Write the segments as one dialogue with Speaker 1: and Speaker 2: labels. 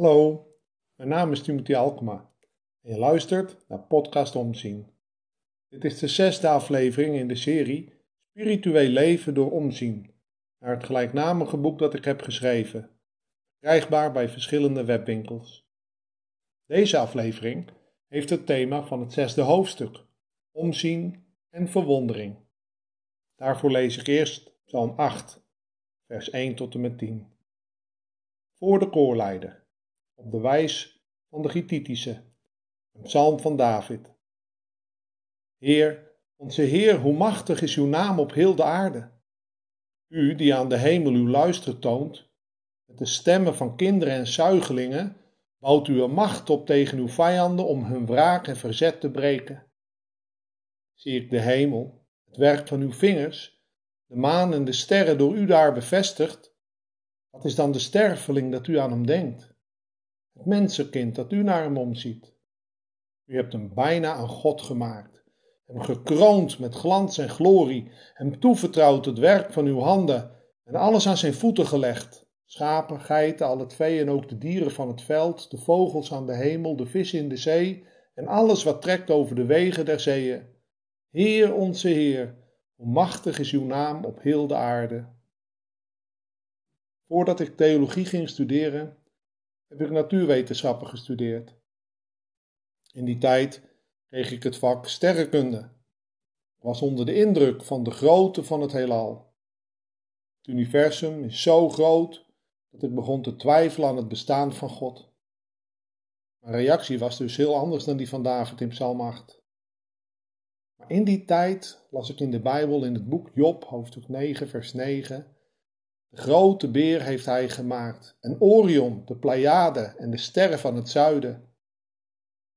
Speaker 1: mijn naam is Timothy Alkema en je luistert naar Podcast Omzien. Dit is de zesde aflevering in de serie Spiritueel leven door omzien, naar het gelijknamige boek dat ik heb geschreven, krijgbaar bij verschillende webwinkels. Deze aflevering heeft het thema van het zesde hoofdstuk, omzien en verwondering. Daarvoor lees ik eerst Psalm 8, vers 1 tot en met 10. Voor de koorleider op de wijs van de Gittitische, een psalm van David. Heer, onze Heer, hoe machtig is uw naam op heel de aarde. U die aan de hemel uw luister toont, met de stemmen van kinderen en zuigelingen, bouwt u een macht op tegen uw vijanden om hun wraak en verzet te breken. Zie ik de hemel, het werk van uw vingers, de maan en de sterren door u daar bevestigd, wat is dan de sterveling dat u aan hem denkt? Het mensenkind dat u naar hem omziet. U hebt hem bijna aan God gemaakt, hem gekroond met glans en glorie, hem toevertrouwd het werk van uw handen en alles aan zijn voeten gelegd. Schapen, geiten, al het vee en ook de dieren van het veld, de vogels aan de hemel, de vissen in de zee en alles wat trekt over de wegen der zeeën. Heer onze Heer, hoe machtig is uw naam op heel de aarde. Voordat ik theologie ging studeren, heb ik natuurwetenschappen gestudeerd. In die tijd kreeg ik het vak sterrenkunde. Ik was onder de indruk van de grootte van het heelal. Het universum is zo groot dat ik begon te twijfelen aan het bestaan van God. Mijn reactie was dus heel anders dan die van David in Psalm 8. Maar in die tijd las ik in de Bijbel in het boek Job, hoofdstuk 9, vers 9, de grote beer heeft hij gemaakt, en Orion, de Pleiade en de sterren van het zuiden.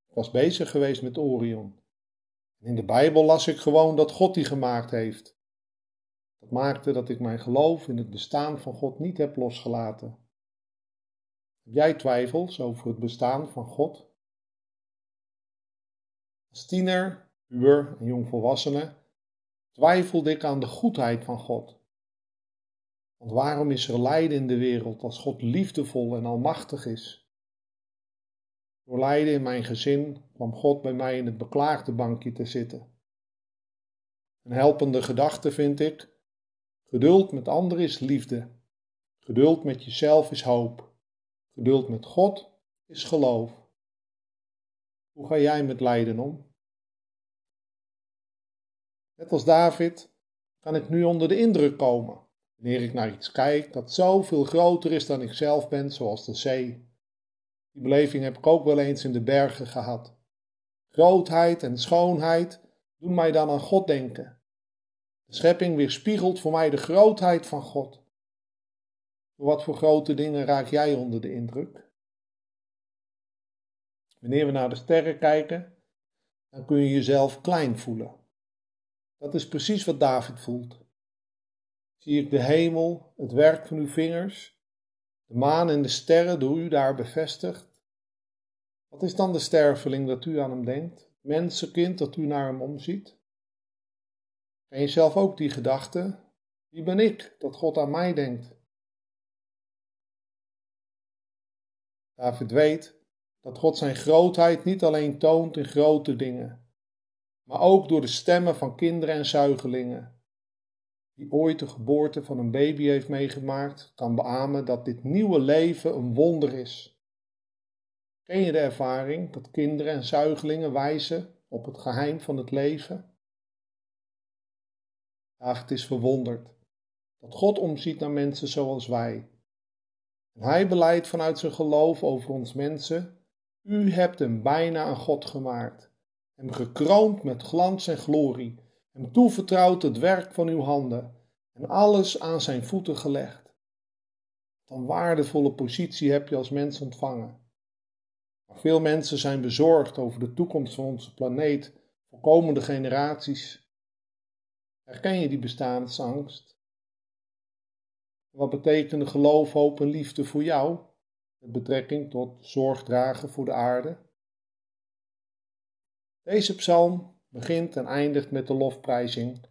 Speaker 1: Ik was bezig geweest met Orion. In de Bijbel las ik gewoon dat God die gemaakt heeft. Dat maakte dat ik mijn geloof in het bestaan van God niet heb losgelaten. Heb jij twijfels over het bestaan van God? Als tiener, puber en jongvolwassene twijfelde ik aan de goedheid van God. Want waarom is er lijden in de wereld als God liefdevol en almachtig is? Door lijden in mijn gezin kwam God bij mij in het beklaagde bankje te zitten. Een helpende gedachte vind ik: geduld met anderen is liefde. Geduld met jezelf is hoop. Geduld met God is geloof. Hoe ga jij met lijden om? Net als David kan ik nu onder de indruk komen Wanneer ik naar iets kijk dat zoveel groter is dan ik zelf ben, zoals de zee. Die beleving heb ik ook wel eens in de bergen gehad. Grootheid en schoonheid doen mij dan aan God denken. De schepping weerspiegelt voor mij de grootheid van God. Door wat voor grote dingen raak jij onder de indruk? Wanneer we naar de sterren kijken, dan kun je jezelf klein voelen. Dat is precies wat David voelt zie ik de hemel, het werk van uw vingers, de maan en de sterren door u daar bevestigd. Wat is dan de sterveling dat u aan hem denkt, mensenkind dat u naar hem omziet? Ken je zelf ook die gedachte? Wie ben ik dat God aan mij denkt? David weet dat God zijn grootheid niet alleen toont in grote dingen, maar ook door de stemmen van kinderen en zuigelingen die ooit de geboorte van een baby heeft meegemaakt, kan beamen dat dit nieuwe leven een wonder is. Ken je de ervaring dat kinderen en zuigelingen wijzen op het geheim van het leven? David is verwonderd dat God omziet naar mensen zoals wij. En hij beleidt vanuit zijn geloof over ons mensen: U hebt hem bijna een God gemaakt, hem gekroond met glans en glorie hem toevertrouwd het werk van uw handen en alles aan zijn voeten gelegd. Wat een waardevolle positie heb je als mens ontvangen. Maar veel mensen zijn bezorgd over de toekomst van onze planeet voor komende generaties. Herken je die bestaansangst? Wat betekenen geloof, hoop en liefde voor jou met betrekking tot zorg dragen voor de aarde? Deze psalm begint en eindigt met de lofprijzing.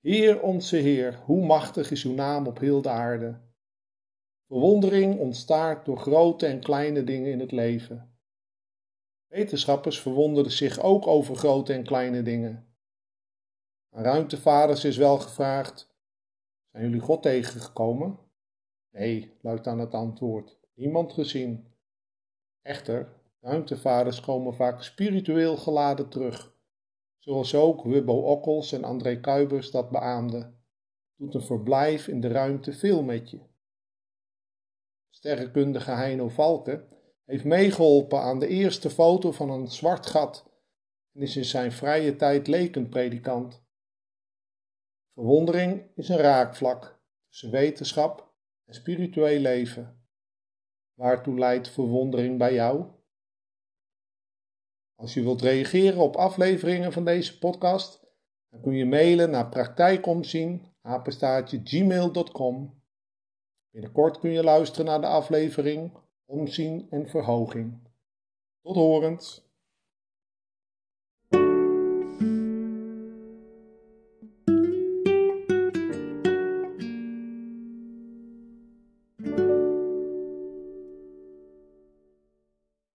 Speaker 1: Heer onze Heer, hoe machtig is uw naam op heel de aarde. Verwondering ontstaat door grote en kleine dingen in het leven. Wetenschappers verwonderden zich ook over grote en kleine dingen. Aan ruimtevaders is wel gevraagd: Zijn jullie God tegengekomen? Nee, luidt dan het antwoord. Niemand gezien. Echter, ruimtevaders komen vaak spiritueel geladen terug, zoals ook Wubbo Okkels en André Kuipers dat beaamden. Doet een verblijf in de ruimte veel met je. Sterrenkundige Heino Valken heeft meegeholpen aan de eerste foto van een zwart gat en is in zijn vrije tijd lekenpredikant. Verwondering is een raakvlak tussen wetenschap en spiritueel leven. Waartoe leidt verwondering bij jou? Als je wilt reageren op afleveringen van deze podcast, dan kun je mailen naar praktijkomzien gmail.com. Binnenkort kun je luisteren naar de aflevering Omzien en Verhoging. Tot horens!